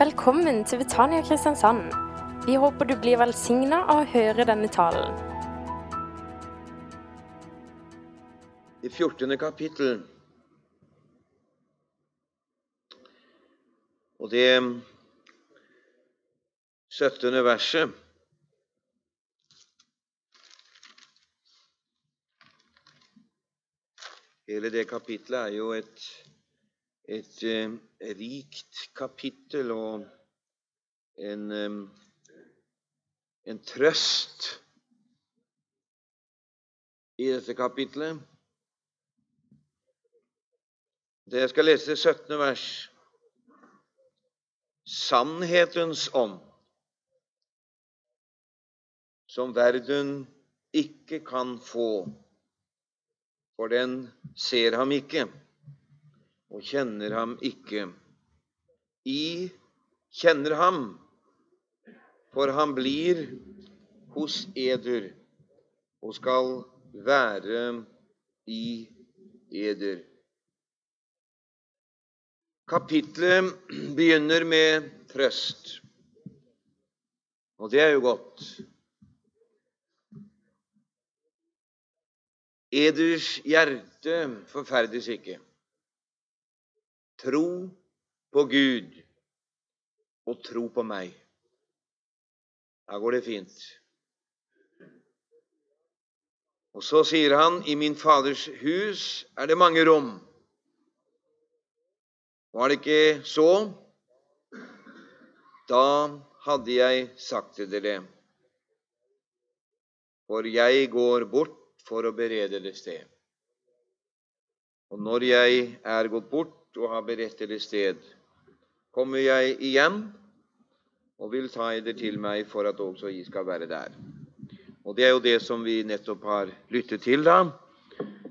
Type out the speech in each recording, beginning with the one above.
Velkommen til Betania Kristiansand. Vi håper du blir velsigna av å høre denne talen. I 14. kapittel. Og det 17. verset. Hele det kapittelet er jo et, et, eh, rikt kapittel og en, eh, en trøst i dette kapittelet. Det jeg skal lese 17. vers. Sannhetens ånd, som verden ikke kan få, for den ser ham ikke og kjenner ham ikke. I kjenner ham, for han blir hos eder og skal være i eder. Kapitlet begynner med trøst, og det er jo godt. Eders hjerte forferdes ikke. Tro på Gud og tro på meg. Da går det fint. Og så sier han, i min Faders hus er det mange rom. Var det ikke så, da hadde jeg sagt til dere. For jeg går bort for å berede det sted. Og når jeg er gått bort og har berettede sted, kommer jeg igjen og vil ta eder til meg for at også jeg skal være der. Og Det er jo det som vi nettopp har lyttet til, da.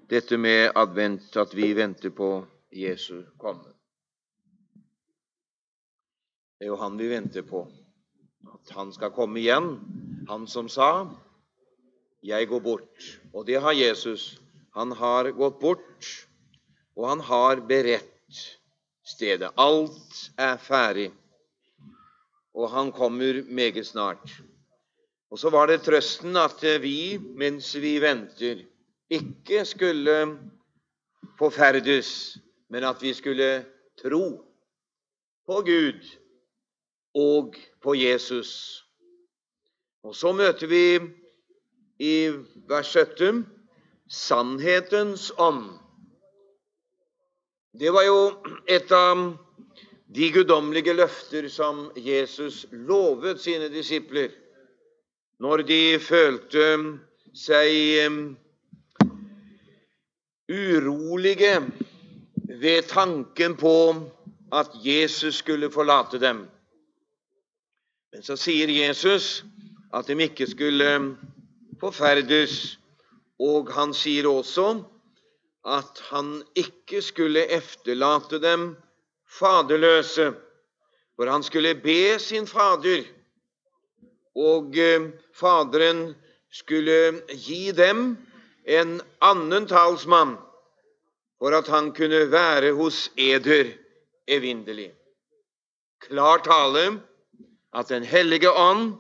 Dette med advent, at vi venter på Jesu komme. Det er jo han vi venter på. At han skal komme igjen. Han som sa 'Jeg går bort'. Og det har Jesus. Han har gått bort, og han har beredt stedet. Alt er ferdig, og han kommer meget snart. Og så var det trøsten at vi, mens vi venter, ikke skulle forferdes, men at vi skulle tro på Gud og på Jesus. Og så møter vi i vers 17 sannhetens ånd. Det var jo et av de guddommelige løfter som Jesus lovet sine disipler når de følte seg urolige ved tanken på at Jesus skulle forlate dem. Men så sier Jesus at de ikke skulle forferdes, og han sier også at han ikke skulle efterlate dem faderløse, for han skulle be sin fader, og eh, Faderen skulle gi dem en annen talsmann for at han kunne være hos eder evinnelig. Klar tale at Den hellige ånd,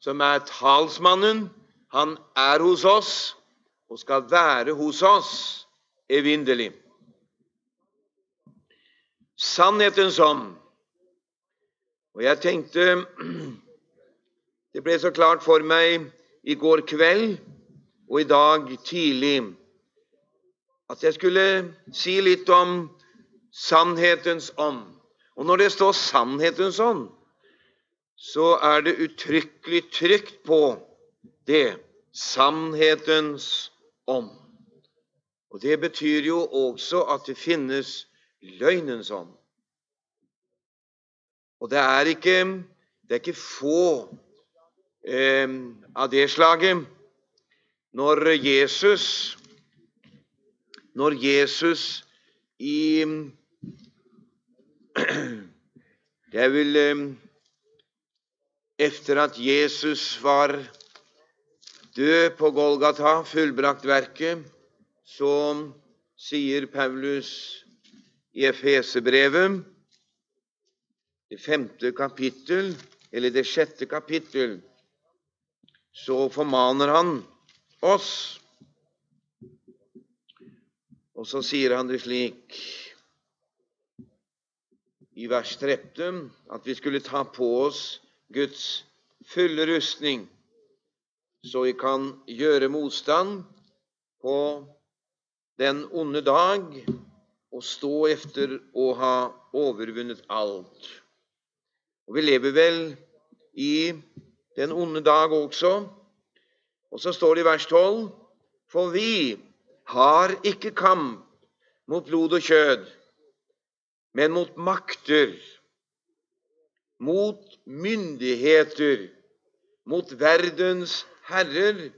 som er talsmannen, han er hos oss og skal være hos oss evinnelig. Sannhetens ånd. Og jeg tenkte Det ble så klart for meg i går kveld og i dag tidlig at jeg skulle si litt om sannhetens ånd. Og når det står sannhetens ånd, så er det uttrykkelig trykt på det sannhetens ånd. Og Det betyr jo også at det finnes løgnens ånd. Og det er ikke, det er ikke få eh, av det slaget. Når Jesus Når Jesus i vel eh, etter at Jesus var død på Golgata, fullbrakt verket, så sier Paulus i Efesebrevet det femte kapittel, eller det sjette kapittel, så formaner han oss. Og så sier han det slik i vers 13 at vi skulle ta på oss Guds fulle rustning, så vi kan gjøre motstand på den onde dag og stå efter å ha overvunnet alt. Og Vi lever vel i den onde dag også. Og så står det i vers 12.: For vi har ikke kamp mot blod og kjød, men mot makter, mot myndigheter, mot verdens herrer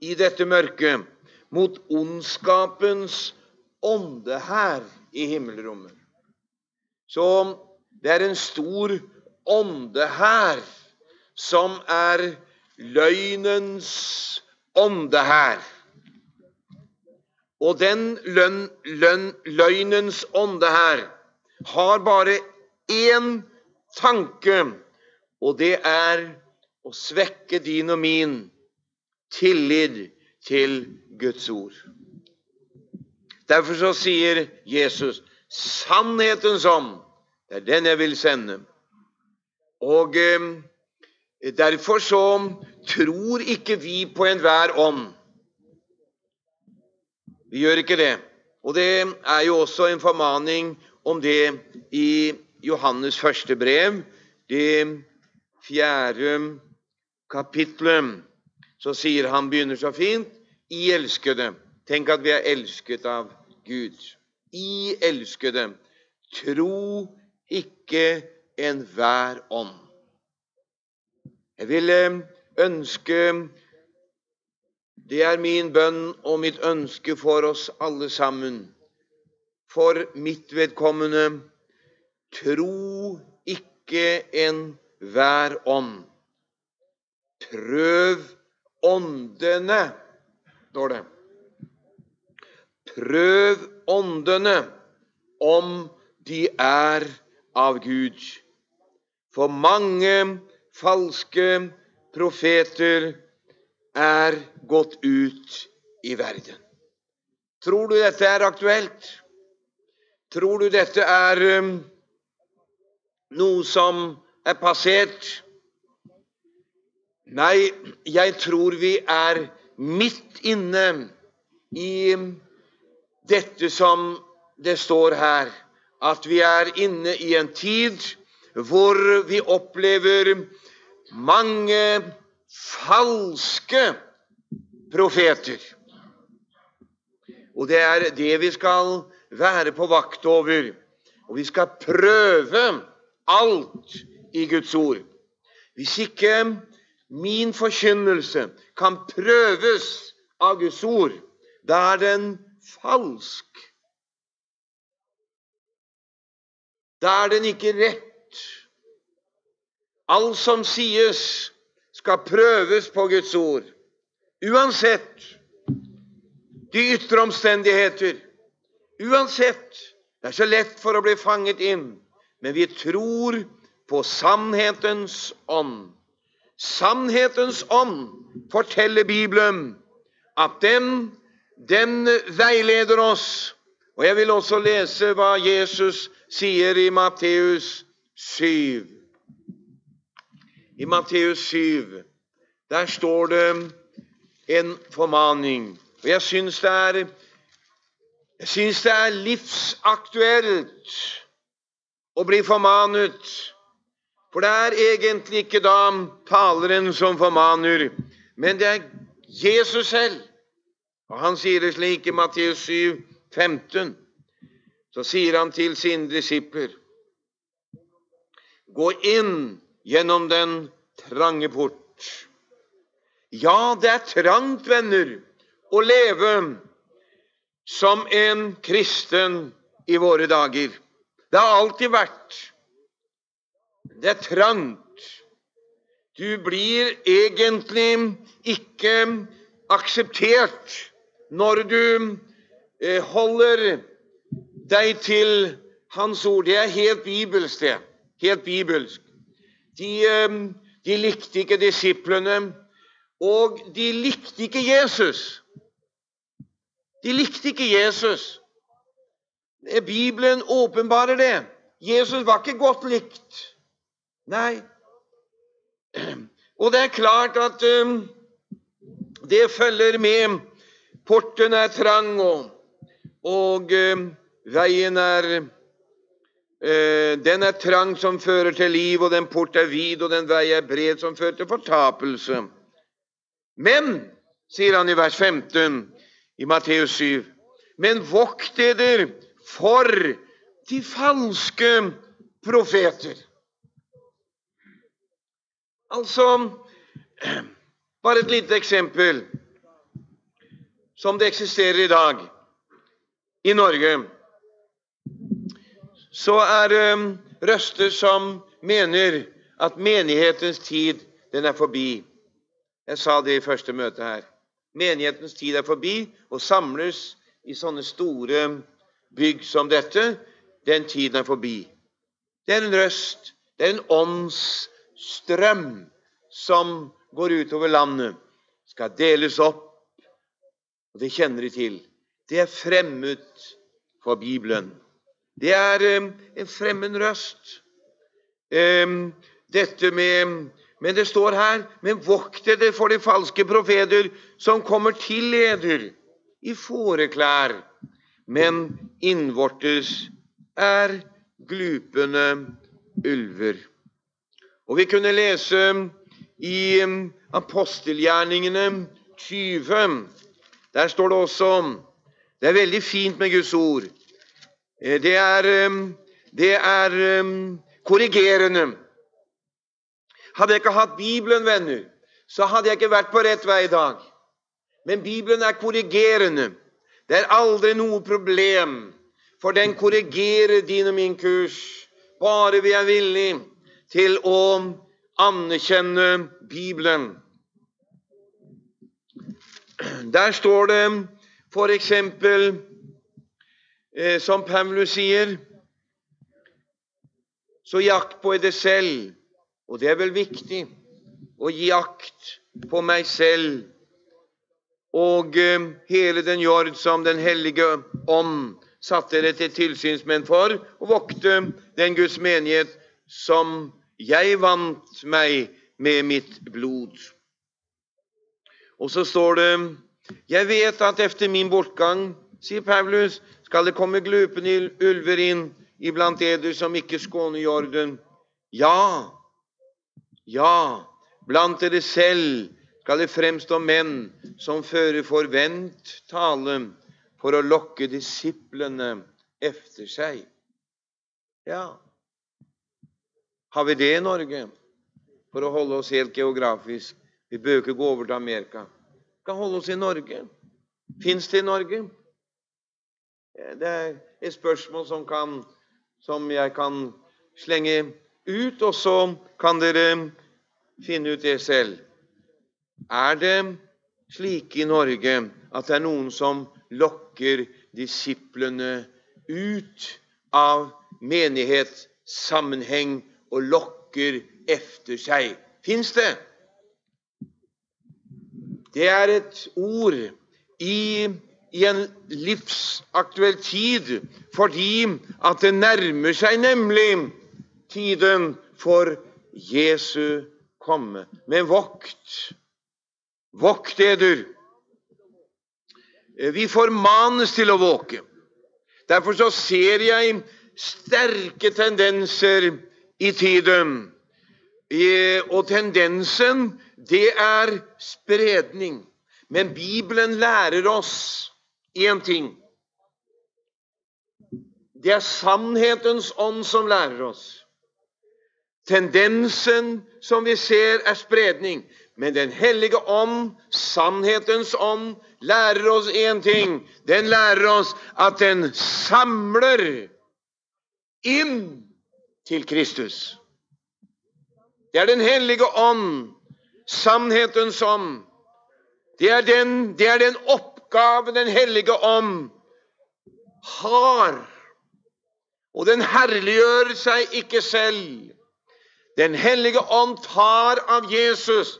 i dette mørket, mot ondskapens ånde her i himmelrommet. Så det er en stor ånde her som er løgnens ånde her. Og den løn, løn, løgnens ånde her har bare én tanke, og det er å svekke din og min tillit til Guds ord. Derfor så sier Jesus sannhetens ånd, det er den jeg vil sende. Og eh, derfor så tror ikke vi på enhver ånd. Vi gjør ikke det. Og det er jo også en formaning om det i Johannes første brev, det fjerde kapitlet. Så sier han, begynner så fint, i elskede. Tenk at vi er elsket av Gud. I elskede. Tro ikke enhver ånd. Jeg ville ønske Det er min bønn og mitt ønske for oss alle sammen for mitt vedkommende tro ikke enhver ånd. Prøv åndene, står det. Prøv åndene om de er av Gud. For mange falske profeter er gått ut i verden. Tror du dette er aktuelt? Tror du dette er um, noe som er passert? Nei, jeg tror vi er midt inne i dette som det står her, at vi er inne i en tid hvor vi opplever mange falske profeter. Og det er det vi skal være på vakt over. Og vi skal prøve alt i Guds ord. Hvis ikke min forkynnelse kan prøves av Guds ord, da er den falsk. Da er den ikke rett. Alt som sies, skal prøves på Guds ord. Uansett de ytre omstendigheter. Uansett. Det er så lett for å bli fanget inn. Men vi tror på sannhetens ånd. Sannhetens ånd forteller Bibelen at den, den veileder oss. Og Jeg vil også lese hva Jesus sier i Matteus 7. I Matteus 7 der står det en formaning. Og Jeg syns det er jeg syns det er livsaktuelt å bli formanet. For det er egentlig ikke da taleren som formaner, men det er Jesus selv. Og Han sier det slik i Matteus 7, 15. Så sier han til sine disipler Gå inn gjennom den trange port. Ja, det er trangt, venner, å leve som en kristen i våre dager. Det har alltid vært. Det er trangt. Du blir egentlig ikke akseptert når du eh, holder deg til Hans ord. Det er helt bibelsk, det. helt bibelsk. De, eh, de likte ikke disiplene, og de likte ikke Jesus. De likte ikke Jesus. Bibelen åpenbarer det. Jesus var ikke godt likt. Nei. Og det er klart at um, det følger med. Porten er trang, og, og um, veien er uh, Den er trang som fører til liv, og den port er vid, og den vei er bred som fører til fortapelse. Men, sier han i vers 15 i Matteus 7, men vokt dere for de falske profeter. Altså Bare et lite eksempel som det eksisterer i dag i Norge. Så er um, røster som mener at menighetens tid, den er forbi. Jeg sa det i første møte her. Menighetens tid er forbi og samles i sånne store bygg som dette. Den tiden er forbi. Det er en røst, det er en åndsstrøm som går utover landet. Skal deles opp, og det kjenner de til. Det er fremmed for Bibelen. Det er um, en fremmed røst. Um, dette med Men det står her Men vokt dere for de falske profeter som kommer til leder i fåreklær, men innvortes er glupende ulver. Og vi kunne lese i um, apostelgjerningene 20. Der står det også Det er veldig fint med Guds ord. Eh, det er, um, det er um, korrigerende. Hadde jeg ikke hatt Bibelen, venner, så hadde jeg ikke vært på rett vei i dag. Men Bibelen er korrigerende. Det er aldri noe problem, for den korrigerer din og min kurs. Bare vi er villige til å anerkjenne Bibelen. Der står det f.eks., eh, som Paulus sier Så jakt på det selv. Og det er vel viktig å gi akt på meg selv og eh, hele den jord som Den hellige ånd satte dere til tilsynsmenn for, og vokte den Guds menighet som jeg vant meg med mitt blod. Og så står det Jeg vet at efter min bortgang, sier Paulus, skal det komme glupende ulver inn iblant eder som ikke skåner jorden. Ja, ja, blant dere selv skal det fremstå menn som fører forvent tale for å lokke disiplene efter seg. Ja, har vi det i Norge? For å holde oss helt geografisk. Vi bør ikke gå over til Amerika. Vi kan holde oss i Norge. Fins det i Norge? Det er et spørsmål som, kan, som jeg kan slenge ut, og så kan dere finne ut det selv. Er det slik i Norge at det er noen som lokker disiplene ut av menighet, sammenheng og lokker efter seg. Fins det? Det er et ord i, i en livsaktuell tid fordi at det nærmer seg nemlig tiden for Jesu komme. Men vokt, vokt eder. Vi formanes til å våke. Derfor så ser jeg sterke tendenser i tiden. Og tendensen, det er spredning. Men Bibelen lærer oss én ting. Det er sannhetens ånd som lærer oss. Tendensen som vi ser, er spredning. Men Den hellige ånd, sannhetens ånd, lærer oss én ting. Den lærer oss at den samler inn til Kristus. Det er Den hellige ånd, sannhetens ånd. Det er den, det er den oppgave Den hellige ånd har. Og den herliggjør seg ikke selv. Den hellige ånd tar av Jesus.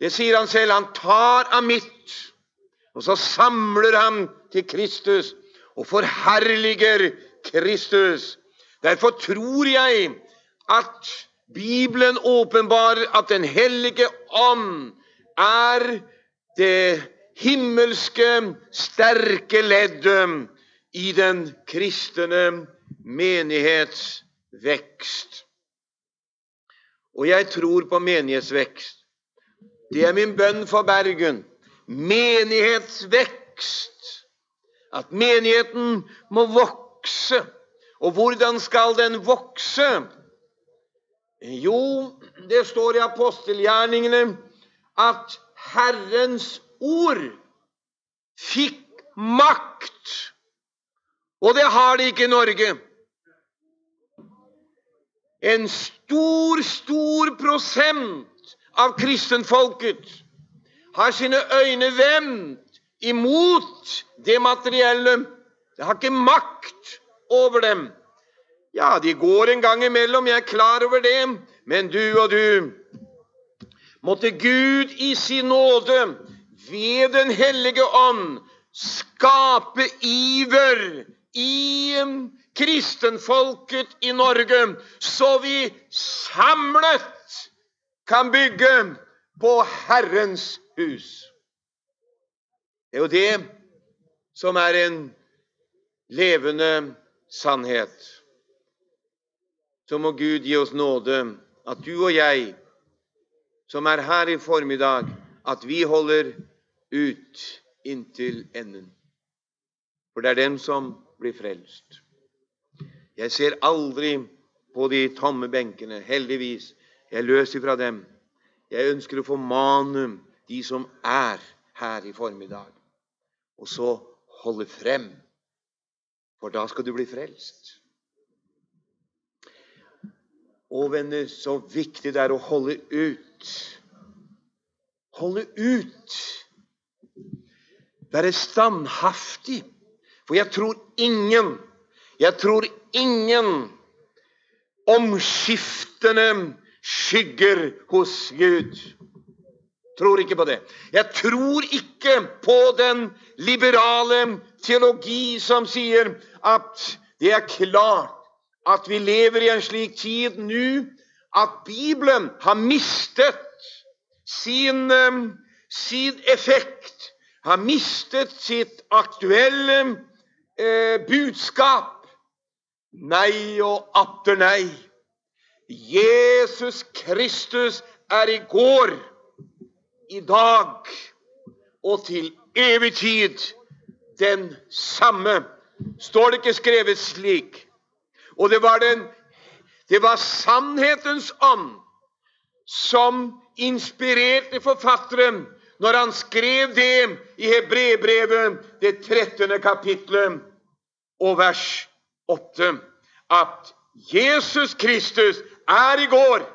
Det sier han selv. Han tar av mitt. Og så samler han til Kristus og forherliger Kristus. Derfor tror jeg at Bibelen åpenbarer at Den hellige ånd er det himmelske, sterke leddet i den kristne menighets vekst. Og jeg tror på menighetsvekst. Det er min bønn for Bergen. Menighetsvekst. At menigheten må vokse. Og hvordan skal den vokse? Jo, det står i apostelgjerningene at Herrens ord fikk makt. Og det har de ikke i Norge. En stor, stor prosent av kristenfolket har sine øyne vendt imot det materielle. Det har ikke makt over dem. Ja, de går en gang imellom, jeg er klar over det, men du og du Måtte Gud i sin nåde ved Den hellige ånd skape iver i kristenfolket i Norge, så vi samlet kan bygge på Herrens hus. Det er jo det som er en levende sannhet. Så må Gud gi oss nåde at du og jeg, som er her i formiddag, at vi holder ut inntil enden. For det er dem som blir frelst. Jeg ser aldri på de tomme benkene. Heldigvis. Jeg løser fra dem. Jeg ønsker å formane de som er her i formiddag. Og så holde frem, for da skal du bli frelst. Å, venner, så viktig det er å holde ut. Holde ut. Være standhaftig. For jeg tror ingen, jeg tror ingen omskiftende skygger hos Gud. Tror ikke på det. Jeg tror ikke på den liberale teologi som sier at det er klart at vi lever i en slik tid nå at Bibelen har mistet sin, sin effekt, har mistet sitt aktuelle eh, budskap. Nei og atter nei. Jesus Kristus er i går, i dag og til evig tid den samme. Står det ikke skrevet slik? Og det var, den, det var sannhetens ånd som inspirerte forfatteren når han skrev det i Hebrebrevet, det 13. kapitlet og vers 8, at Jesus Kristus er i går,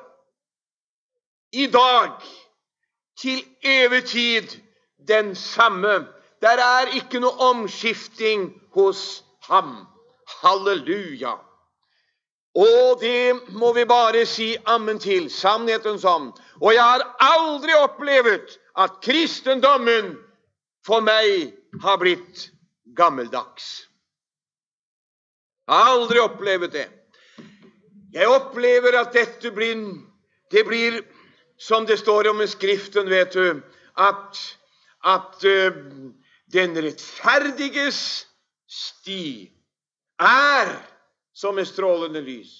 i dag, til evig tid den samme. Der er ikke noe omskifting hos ham. Halleluja. Og det må vi bare si ammen til, sannhetens ånd. Og jeg har aldri opplevd at kristendommen for meg har blitt gammeldags. Jeg har aldri opplevd det. Jeg opplever at dette blir Det blir som det står om i Skriften, vet du, at, at uh, den rettferdiges sti er som et strålende lys.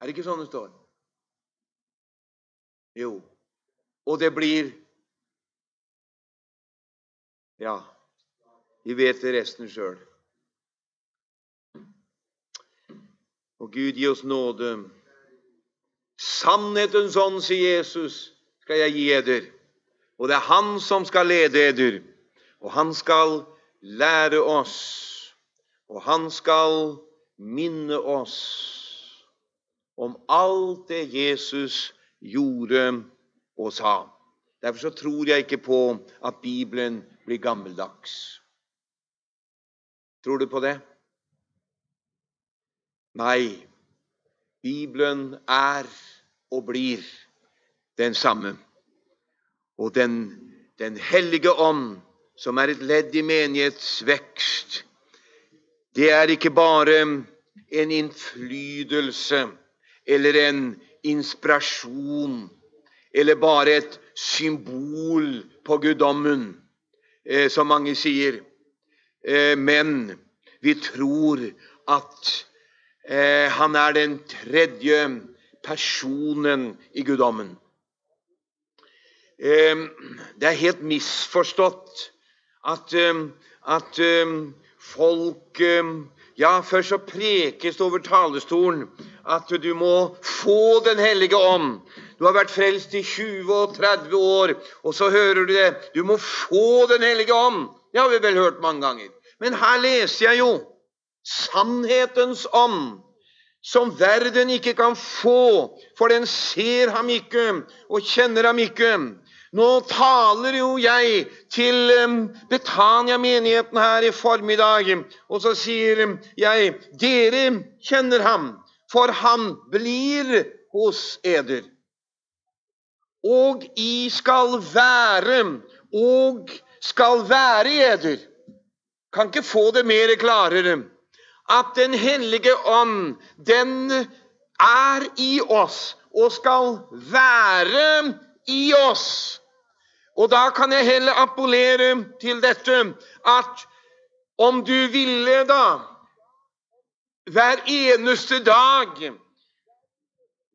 Er det ikke sånn det står? Jo. Og det blir Ja, vi vet det resten sjøl. Og Gud gi oss nåde. Sannhetens ånd, sier Jesus, skal jeg gi eder. Og det er Han som skal lede eder. Og han skal lære oss. Og han skal minne oss om alt det Jesus gjorde og sa. Derfor så tror jeg ikke på at Bibelen blir gammeldags. Tror du på det? Nei, Bibelen er og blir den samme. Og Den, den hellige ånd, som er et ledd i menighetsvekst, det er ikke bare en innflytelse eller en inspirasjon eller bare et symbol på guddommen, eh, som mange sier. Eh, men vi tror at eh, han er den tredje personen i guddommen. Eh, det er helt misforstått at, eh, at eh, folk Ja, først så prekes det over talerstolen at du må få Den hellige ånd. Du har vært frelst i 20 og 30 år, og så hører du det. Du må få Den hellige ånd. Det har vi vel hørt mange ganger. Men her leser jeg jo sannhetens ånd, som verden ikke kan få, for den ser ham ikke og kjenner ham ikke. Nå taler jo jeg til Betania-menigheten her i formiddag, og så sier jeg dere kjenner ham, for han blir hos eder. Og i skal være, og skal være i eder. Kan ikke få det mer klarere. At Den hellige ånd, den er i oss og skal være i oss. Og da kan jeg heller appellere til dette at om du ville da hver eneste dag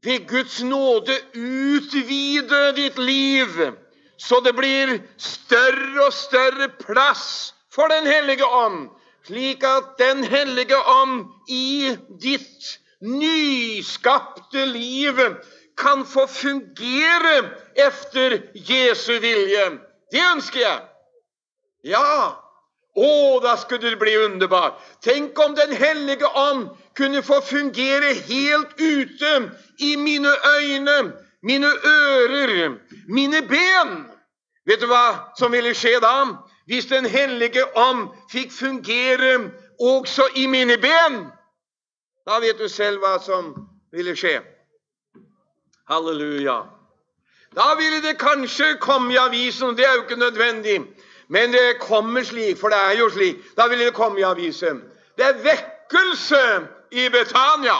ved Guds nåde utvide ditt liv, så det blir større og større plass for Den hellige ånd, slik at Den hellige ånd i ditt nyskapte liv kan få fungere efter Jesu vilje. Det ønsker jeg. Ja, å, da skulle det bli underbart. Tenk om Den hellige ånd kunne få fungere helt ute i mine øyne, mine ører, mine ben. Vet du hva som ville skje da? Hvis Den hellige ånd fikk fungere også i mine ben. Da vet du selv hva som ville skje. Halleluja. Da ville det kanskje komme i avisen, og det er jo ikke nødvendig. Men det kommer slik, for det er jo slik. Da ville det komme i avisen. Det er vekkelse i Betania.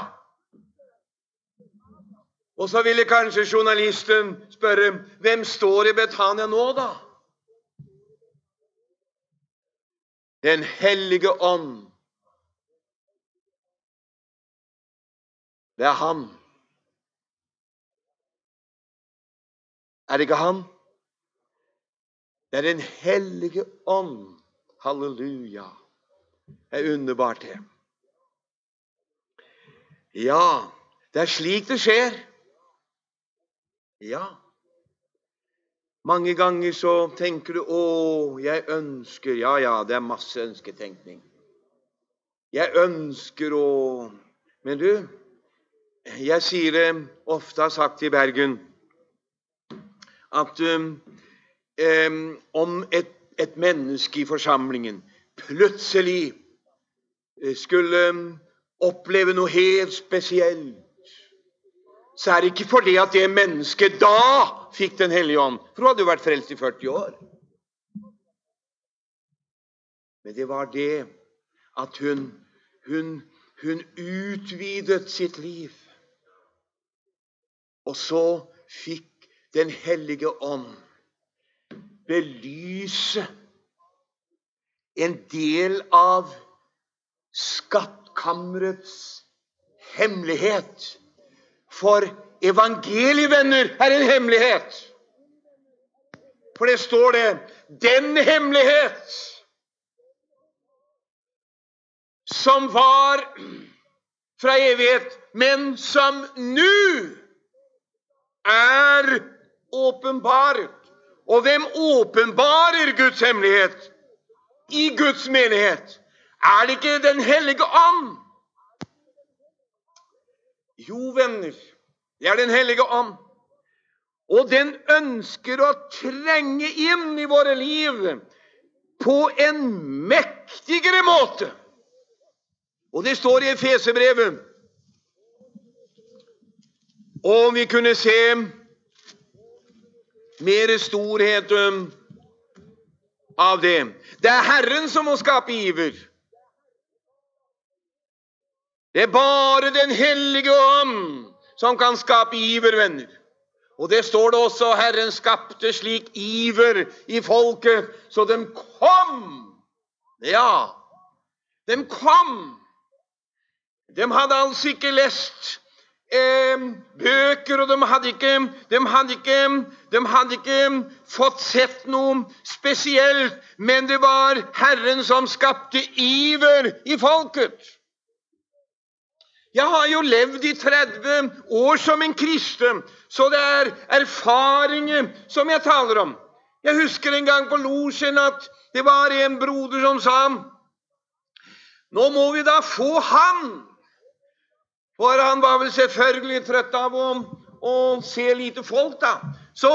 Og så ville kanskje journalisten spørre hvem står i Betania nå, da? Den hellige ånd. Det er han. Er det ikke han? Det er Den hellige ånd. Halleluja. Det er underbart, det. Ja, det er slik det skjer. Ja. Mange ganger så tenker du 'Å, jeg ønsker' Ja, ja, det er masse ønsketenkning. Jeg ønsker å Men du, jeg sier det ofte har sagt i Bergen at um, om et, et, menneske i forsamlingen plutselig eh, skulle um, oppleve noe helt spesielt, så er det ikke fordi at det mennesket da fikk Den hellige ånd. For hun hadde jo vært frelst i 40 år. Men det var det at hun, hun, hun utvidet sitt liv. Og så fikk den hellige ånd belyse en del av skattkammerets hemmelighet. For evangelievenner er en hemmelighet. For det står det 'den hemmelighet' som var fra evighet, men som nå er åpenbaret. Og hvem åpenbarer Guds hemmelighet i Guds menighet? Er det ikke Den hellige ånd? Jo, venner, det er Den hellige ånd. Og den ønsker å trenge inn i våre liv på en mektigere måte. Og det står i Efesebrevet Og vi kunne se mer storhet av det. Det er Herren som må skape iver. Det er bare Den hellige ånd som kan skape iver, venner. Og det står det også Herren skapte slik iver i folket, så de kom. Ja, de kom. De hadde altså ikke lest eh, bøker, og de hadde, ikke, de, hadde ikke, de hadde ikke fått sett noe spesielt, men det var Herren som skapte iver i folket. Jeg har jo levd i 30 år som en kristen, så det er erfaringer som jeg taler om. Jeg husker en gang på losjen at det var en broder som sa Nå må vi da få han! For han var vel selvfølgelig trøtt av å, å se lite folk, da. Så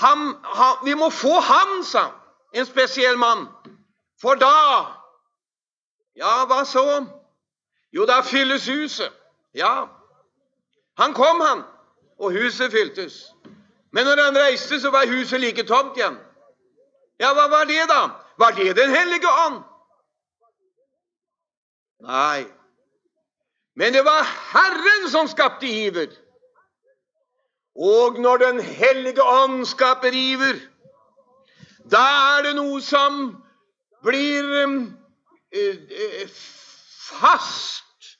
han, han, vi må få han, sa en spesiell mann. For da Ja, hva så? Jo, da fylles huset. Ja, han kom, han, og huset fyltes. Men når han reiste, så var huset like tomt igjen. Ja, hva var det, da? Var det Den hellige ånd? Nei. Men det var Herren som skapte iver. Og når Den hellige ånd skaper iver, da er det noe som blir uh, fast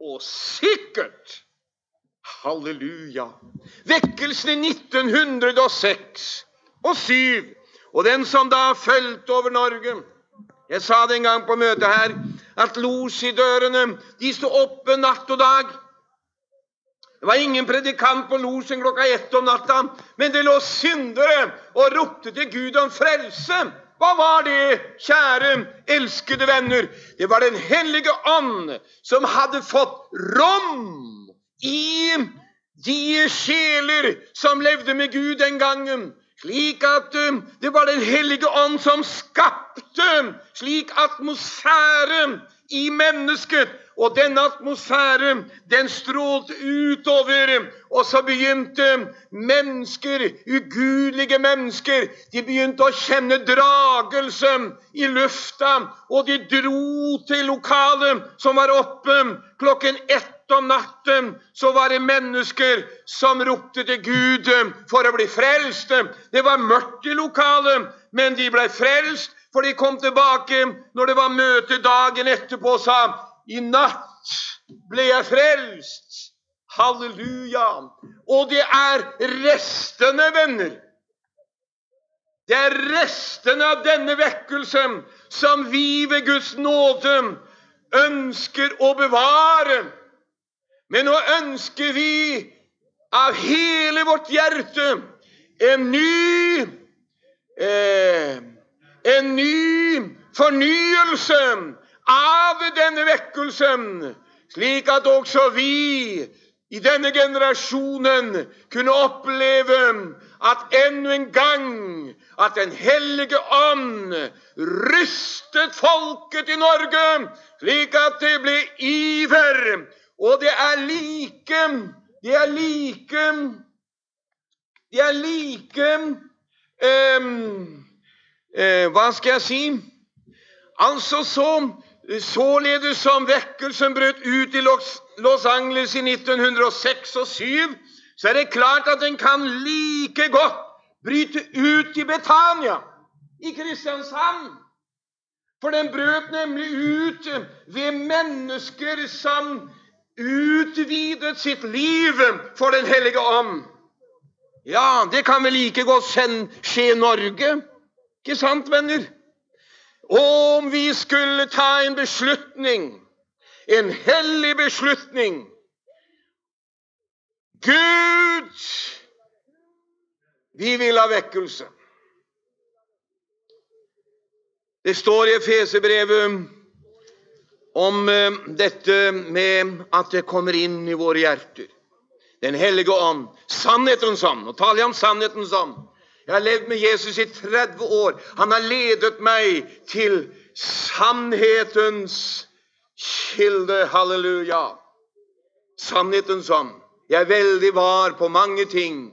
og sikkert. Halleluja. Vekkelsen i 1906 og 7, og den som da fulgte over Norge. Jeg sa det en gang på møtet her, at losjidørene de sto oppe natt og dag. Det var ingen predikant på losjen klokka ett om natta, men det lå syndere og ropte til Gud om frelse. Hva var det, kjære, elskede venner? Det var Den hellige ånd som hadde fått rom i de sjeler som levde med Gud den gangen. Slik at eh, det var Den hellige ånd som skapte slik atmosfære i mennesket. Og denne atmosfæren, den strålte utover, og så begynte mennesker, ugudelige mennesker, de begynte å kjenne dragelse i lufta, og de dro til lokalet som var oppe klokken ett om natten så var det mennesker som ropte til Gud for å bli frelst. Det var mørkt i lokalet, men de ble frelst, for de kom tilbake når det var møte dagen etterpå og sa i natt ble jeg frelst. Halleluja. Og det er restene, venner. Det er restene av denne vekkelsen som vi ved Guds nåde ønsker å bevare. Men nå ønsker vi av hele vårt hjerte en ny eh, En ny fornyelse av denne vekkelsen, slik at også vi i denne generasjonen kunne oppleve at enda en gang at Den hellige ånd rystet folket i Norge, slik at det ble iver. Og det er like Det er like Det er like um, uh, Hva skal jeg si? Altså så Således som vekkelsen brøt ut i Los Angeles i 1906 og 7, så er det klart at den kan like godt bryte ut i Betania, i Kristiansand. For den brøt nemlig ut ved mennesker som utvidet sitt liv for Den hellige ånd. Ja, det kan vel like godt skje i Norge, ikke sant, venner? Om vi skulle ta en beslutning, en hellig beslutning Gud, vi vil ha vekkelse. Det står i Efeserbrevet om eh, dette med at det kommer inn i våre hjerter. Den hellige ånd, sannhetens ånd. Nå taler jeg om sannhetens ånd. Jeg har levd med Jesus i 30 år. Han har ledet meg til sannhetens kilde. Halleluja. Sannhetens ånd. Jeg er veldig var på mange ting.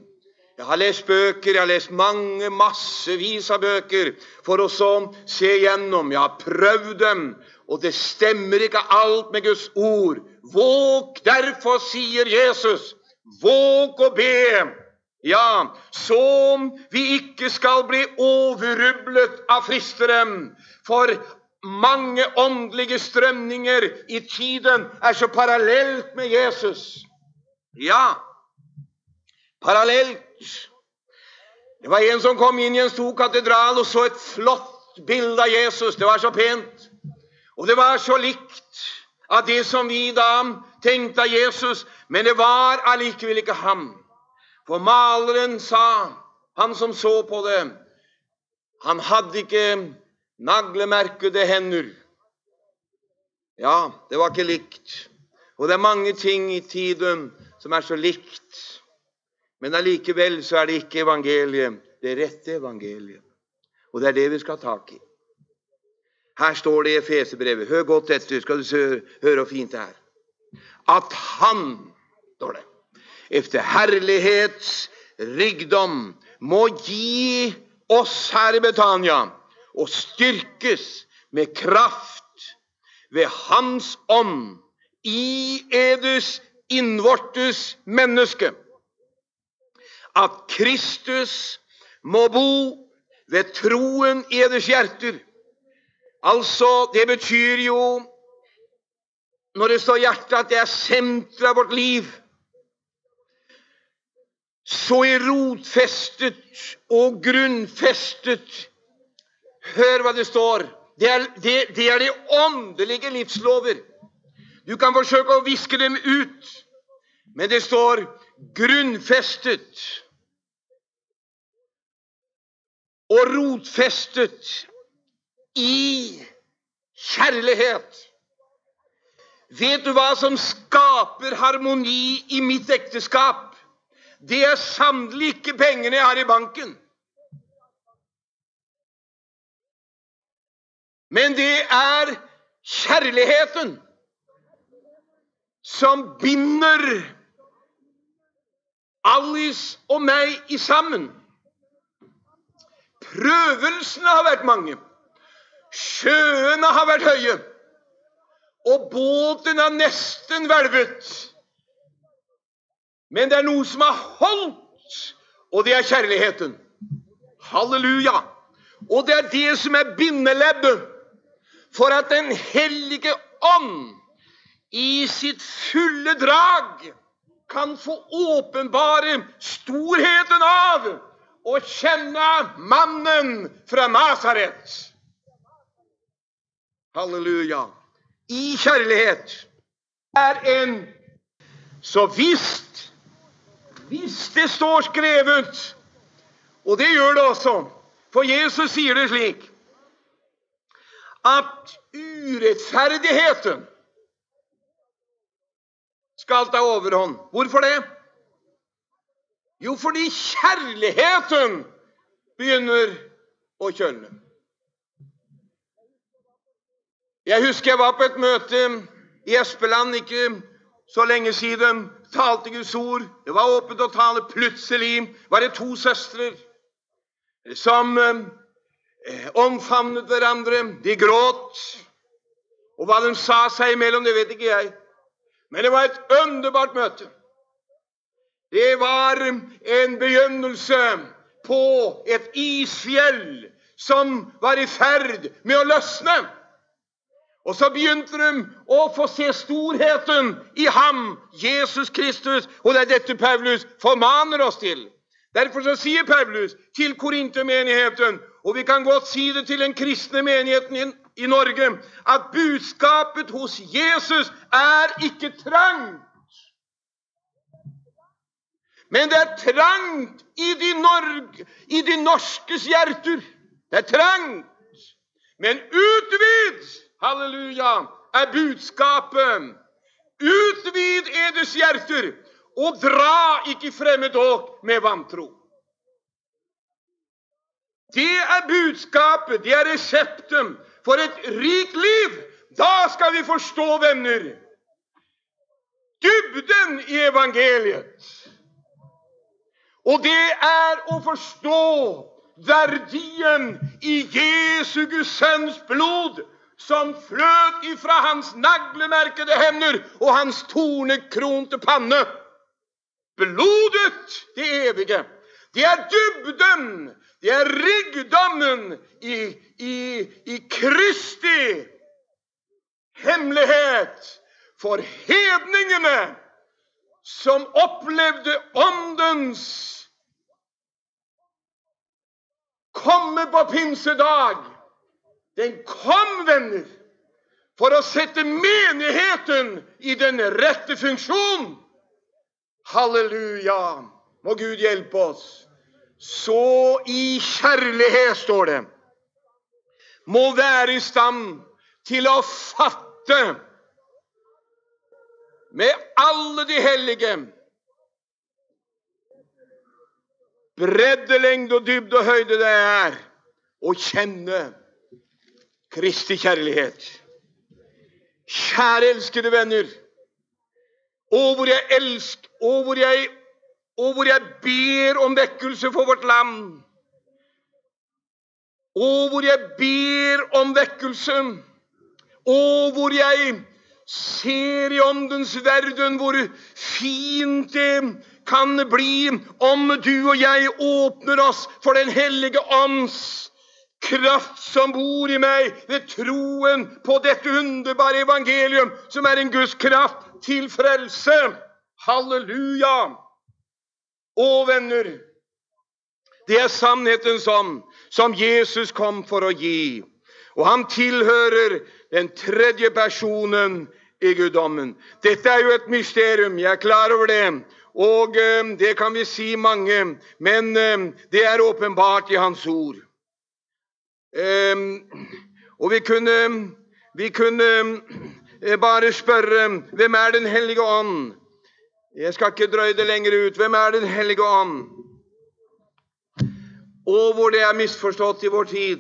Jeg har lest bøker, jeg har lest mange, massevis av bøker for å så se gjennom. Jeg har prøvd dem, og det stemmer ikke alt med Guds ord. Våg derfor, sier Jesus, våg å be. Ja, så vi ikke skal bli overrublet av fristeren. For mange åndelige strømninger i tiden er så parallelt med Jesus. Ja, parallelt. Det var en som kom inn i en stor katedral og så et flott bilde av Jesus. Det var så pent. Og det var så likt av det som vi da tenkte av Jesus, men det var allikevel ikke ham. For maleren sa, han som så på det, han hadde ikke naglemerkede hender. Ja, det var ikke likt. Og det er mange ting i tiden som er så likt. Men allikevel så er det ikke evangeliet, det rette evangeliet. Og det er det vi skal ha tak i. Her står det i Efeserbrevet. Hør godt etter, skal du høre hvor fint det er. At Han, står det, efter herlighets rikdom må gi oss her i Betania og styrkes med kraft ved Hans ånd i edus innvortes menneske. At Kristus må bo ved troen i eders hjerter. Altså, det betyr jo når det står hjertet, at det er senteret av vårt liv. Så er rotfestet og grunnfestet Hør hva det står. Det er, det, det er de åndelige livslover. Du kan forsøke å viske dem ut, men det står grunnfestet og rotfestet i kjærlighet. Vet du hva som skaper harmoni i mitt ekteskap? Det er sannelig ikke pengene jeg har i banken. Men det er kjærligheten som binder Alice og meg i sammen. Prøvelsene har vært mange. Sjøene har vært høye. Og båten har nesten hvelvet. Men det er noe som har holdt, og det er kjærligheten. Halleluja. Og det er det som er bindeleddet for at Den hellige ånd i sitt fulle drag kan få åpenbare storheten av å kjenne mannen fra Nasaret. Halleluja. I kjærlighet er en Så visst, hvis det står skrevet, og det gjør det også, for Jesus sier det slik at urettferdigheten skal ta overhånd. Hvorfor det? Jo, fordi kjærligheten begynner å kjølne. Jeg husker jeg var på et møte i Espeland ikke så lenge siden. Talte Guds ord. Det var åpent å tale. Plutselig var det to søstre som eh, omfavnet hverandre. De gråt. Og hva de sa seg imellom, det vet ikke jeg. Men det var et underbart møte. Det var en begynnelse på et isfjell som var i ferd med å løsne. Og så begynte de å få se storheten i ham, Jesus Kristus. Og det er dette Paulus formaner oss til. Derfor så sier Paulus til Korintermenigheten, og vi kan godt si det til den kristne menigheten i Norge at budskapet hos Jesus er ikke trangt. Men det er trangt i de, Norge, i de norskes hjerter. Det er trangt. Men utvid, halleluja, er budskapet. Utvid eders hjerter, og dra ikke fremmed åk med vantro. Det er budskapet, det er resepten for et rikt liv. Da skal vi forstå, venner. dybden i evangeliet. Og det er å forstå verdien i Jesu Guds sønns blod, som fløt ifra hans naglemerkede hender og hans tornekronte panne. Blodet, det evige, det er dybden, det er rikdommen i, i, i Kristi hemmelighet for hedningene som opplevde Åndens komme på pinsedag. Den kom, venner, for å sette menigheten i den rette funksjon. Halleluja! Må Gud hjelpe oss. Så i kjærlighet, står det, må være i stand til å fatte med alle de hellige bredde, lengde og dybde og høyde det er å kjenne Kristi kjærlighet. Kjære elskede venner. Å, hvor jeg elsker, Å, hvor jeg, å, hvor jeg ber om vekkelse for vårt land. Å, hvor jeg ber om vekkelse. Å, hvor jeg ser i åndens verden hvor fint det kan bli om du og jeg åpner oss for Den hellige ånds kraft som bor i meg ved troen på dette underbare evangelium, som er en Guds kraft til frelse. Halleluja! Å, venner, det er sannheten som, som Jesus kom for å gi. Og han tilhører den tredje personen i guddommen. Dette er jo et mysterium, jeg er klar over det. Og eh, det kan vi si mange, men eh, det er åpenbart i Hans ord. Eh, og vi kunne, vi kunne eh, bare spørre hvem er Den hellige ånd? Jeg skal ikke drøye det lenger ut. Hvem er Den hellige ånd? Og hvor det er misforstått i vår tid.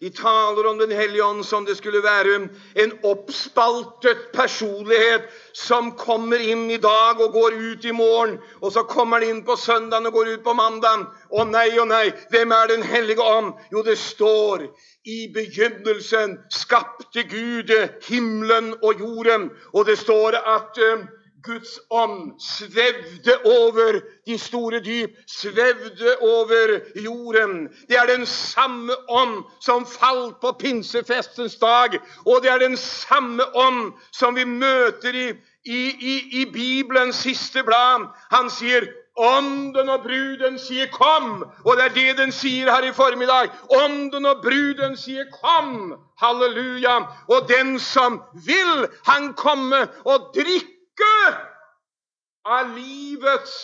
De taler om Den hellige ånd som det skulle være en oppspaltet personlighet som kommer inn i dag og går ut i morgen. Og så kommer den inn på søndagen og går ut på mandagen. Å nei, å nei, hvem er Den hellige ånd? Jo, det står i begynnelsen skapte Gud himmelen og jorden. Og det står at uh, Guds ånd svevde over de store dyp, svevde over jorden. Det er den samme ånd som falt på pinsefestens dag, og det er den samme ånd som vi møter i, i, i, i Bibelens siste blad. Han sier Ånden og bruden sier 'kom', og det er det den sier her i formiddag. Ånden og bruden sier 'kom'. Halleluja. Og den som vil, han komme og drikke drikke av livets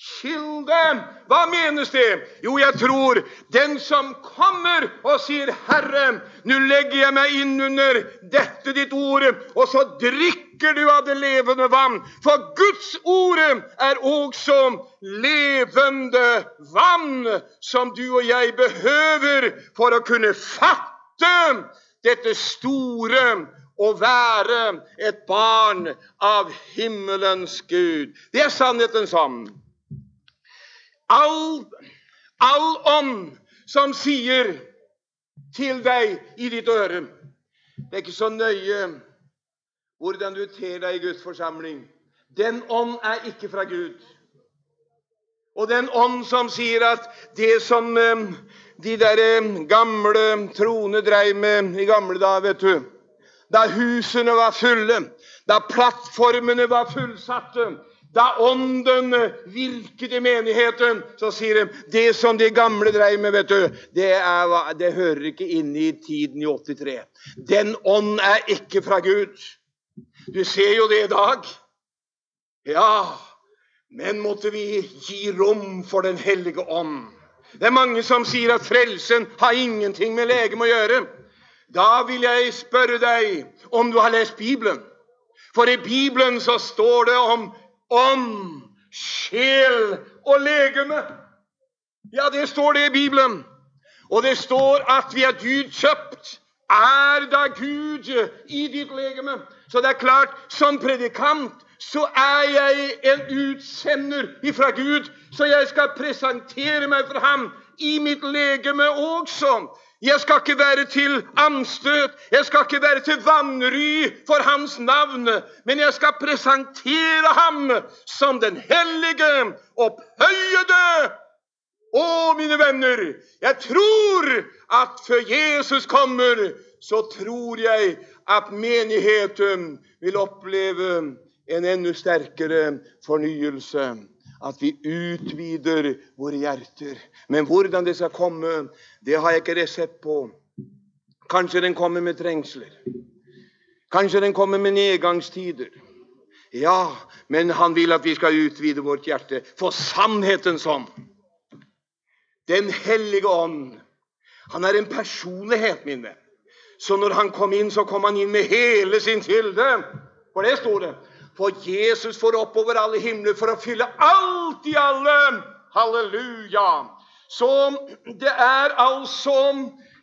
kilde. Hva menes det? Jo, jeg tror den som kommer og sier, 'Herre, nå legger jeg meg inn under dette ditt ord', og så drikker du av det levende vann. For Guds ord er også levende vann, som du og jeg behøver for å kunne fatte dette store å være et barn av himmelens Gud. Det er sannheten som all, all ånd som sier til deg i ditt øre Det er ikke så nøye hvordan du ter deg i Guds forsamling. Den ånd er ikke fra Gud. Og den ånd som sier at det som eh, de der eh, gamle troende dreiv med i gamle dager, vet du da husene var fulle, da plattformene var fullsatte, da Ånden virket i menigheten, så sier de det som de gamle dreiv med, vet du, det, er, det hører ikke inn i tiden i 83. Den ånd er ikke fra Gud. Du ser jo det i dag. Ja, men måtte vi gi rom for Den hellige ånd. Det er mange som sier at frelsen har ingenting med legeme å gjøre. Da vil jeg spørre deg om du har lest Bibelen. For i Bibelen så står det om ånd, sjel og legeme. Ja, det står det i Bibelen. Og det står at vi er dyrt kjøpt er da Gud i ditt legeme. Så det er klart, som predikant så er jeg en utsender ifra Gud, så jeg skal presentere meg for ham i mitt legeme også. Jeg skal ikke være til anstøt, jeg skal ikke være til vanry for hans navn, men jeg skal presentere ham som den hellige, opphøyede. Å, mine venner, jeg tror at før Jesus kommer, så tror jeg at menigheten vil oppleve en enda sterkere fornyelse. At vi utvider våre hjerter. Men hvordan det skal komme, det har jeg ikke resept på. Kanskje den kommer med trengsler. Kanskje den kommer med nedgangstider. Ja, men han vil at vi skal utvide vårt hjerte for sannhetens ånd. Den hellige ånd. Han er en personlighet, min venn. Så når han kom inn, så kom han inn med hele sin kilde. For det sto det. For Jesus får oppover alle himler for å fylle alt i alle. Halleluja. Så det er altså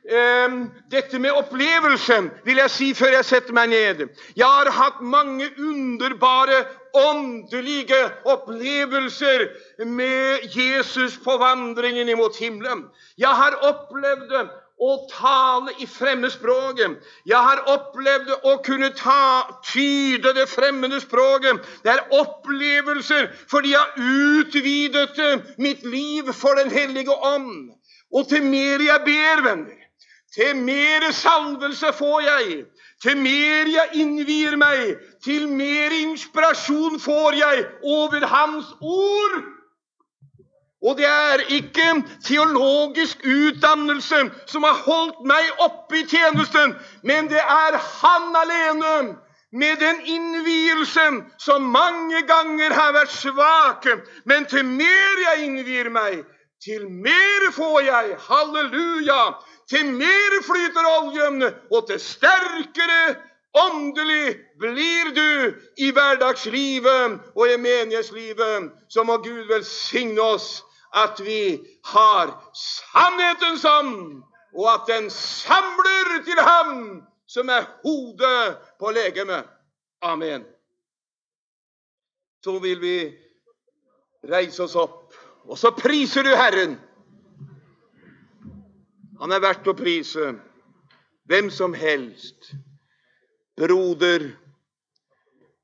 eh, dette med opplevelsen, vil jeg si før jeg setter meg ned. Jeg har hatt mange underbare åndelige opplevelser med Jesus på vandringen imot himmelen. Jeg har opplevd å tale i fremmedspråket. Jeg har opplevd å kunne ta, tyde det fremmede språket. Det er opplevelser fordi jeg utvidet mitt liv for Den hellige ånd. Og til mer jeg ber, venner, til mer salvelse får jeg. Til mer jeg innvier meg, til mer inspirasjon får jeg over Hans ord. Og det er ikke teologisk utdannelse som har holdt meg oppe i tjenesten, men det er Han alene, med den innvielsen som mange ganger har vært svak. Men til mer jeg innvier meg, til mer får jeg. Halleluja! Til mer flyter oljen, og til sterkere åndelig blir du i hverdagslivet og i menighetslivet. Så må Gud velsigne oss at vi har sannhetens ånd, og at den samler til ham som er hodet på legemet. Amen. Så vil vi reise oss opp, og så priser du Herren. Han er verdt å prise. Hvem som helst. Broder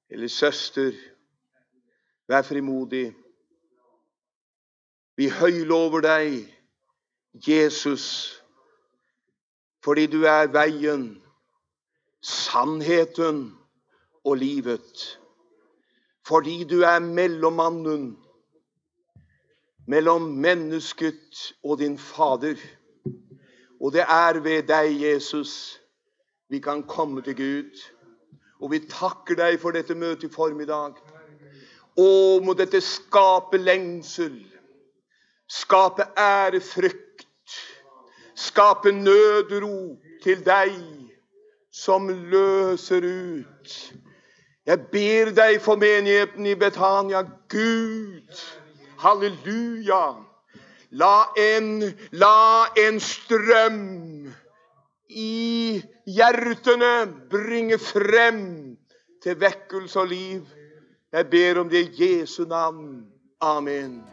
eller søster, vær frimodig. Vi høylover deg, Jesus, fordi du er veien, sannheten og livet. Fordi du er mellommannen mellom mennesket og din Fader. Og det er ved deg, Jesus, vi kan komme til Gud. Og vi takker deg for dette møtet i formiddag. Å, må dette skape lengsel skape ærefrykt, skape nødrop til deg som løser ut. Jeg ber deg for menigheten i Betania. Gud, halleluja. La en, la en strøm i hjertene bringe frem til vekkelse og liv. Jeg ber om det i Jesu navn. Amen.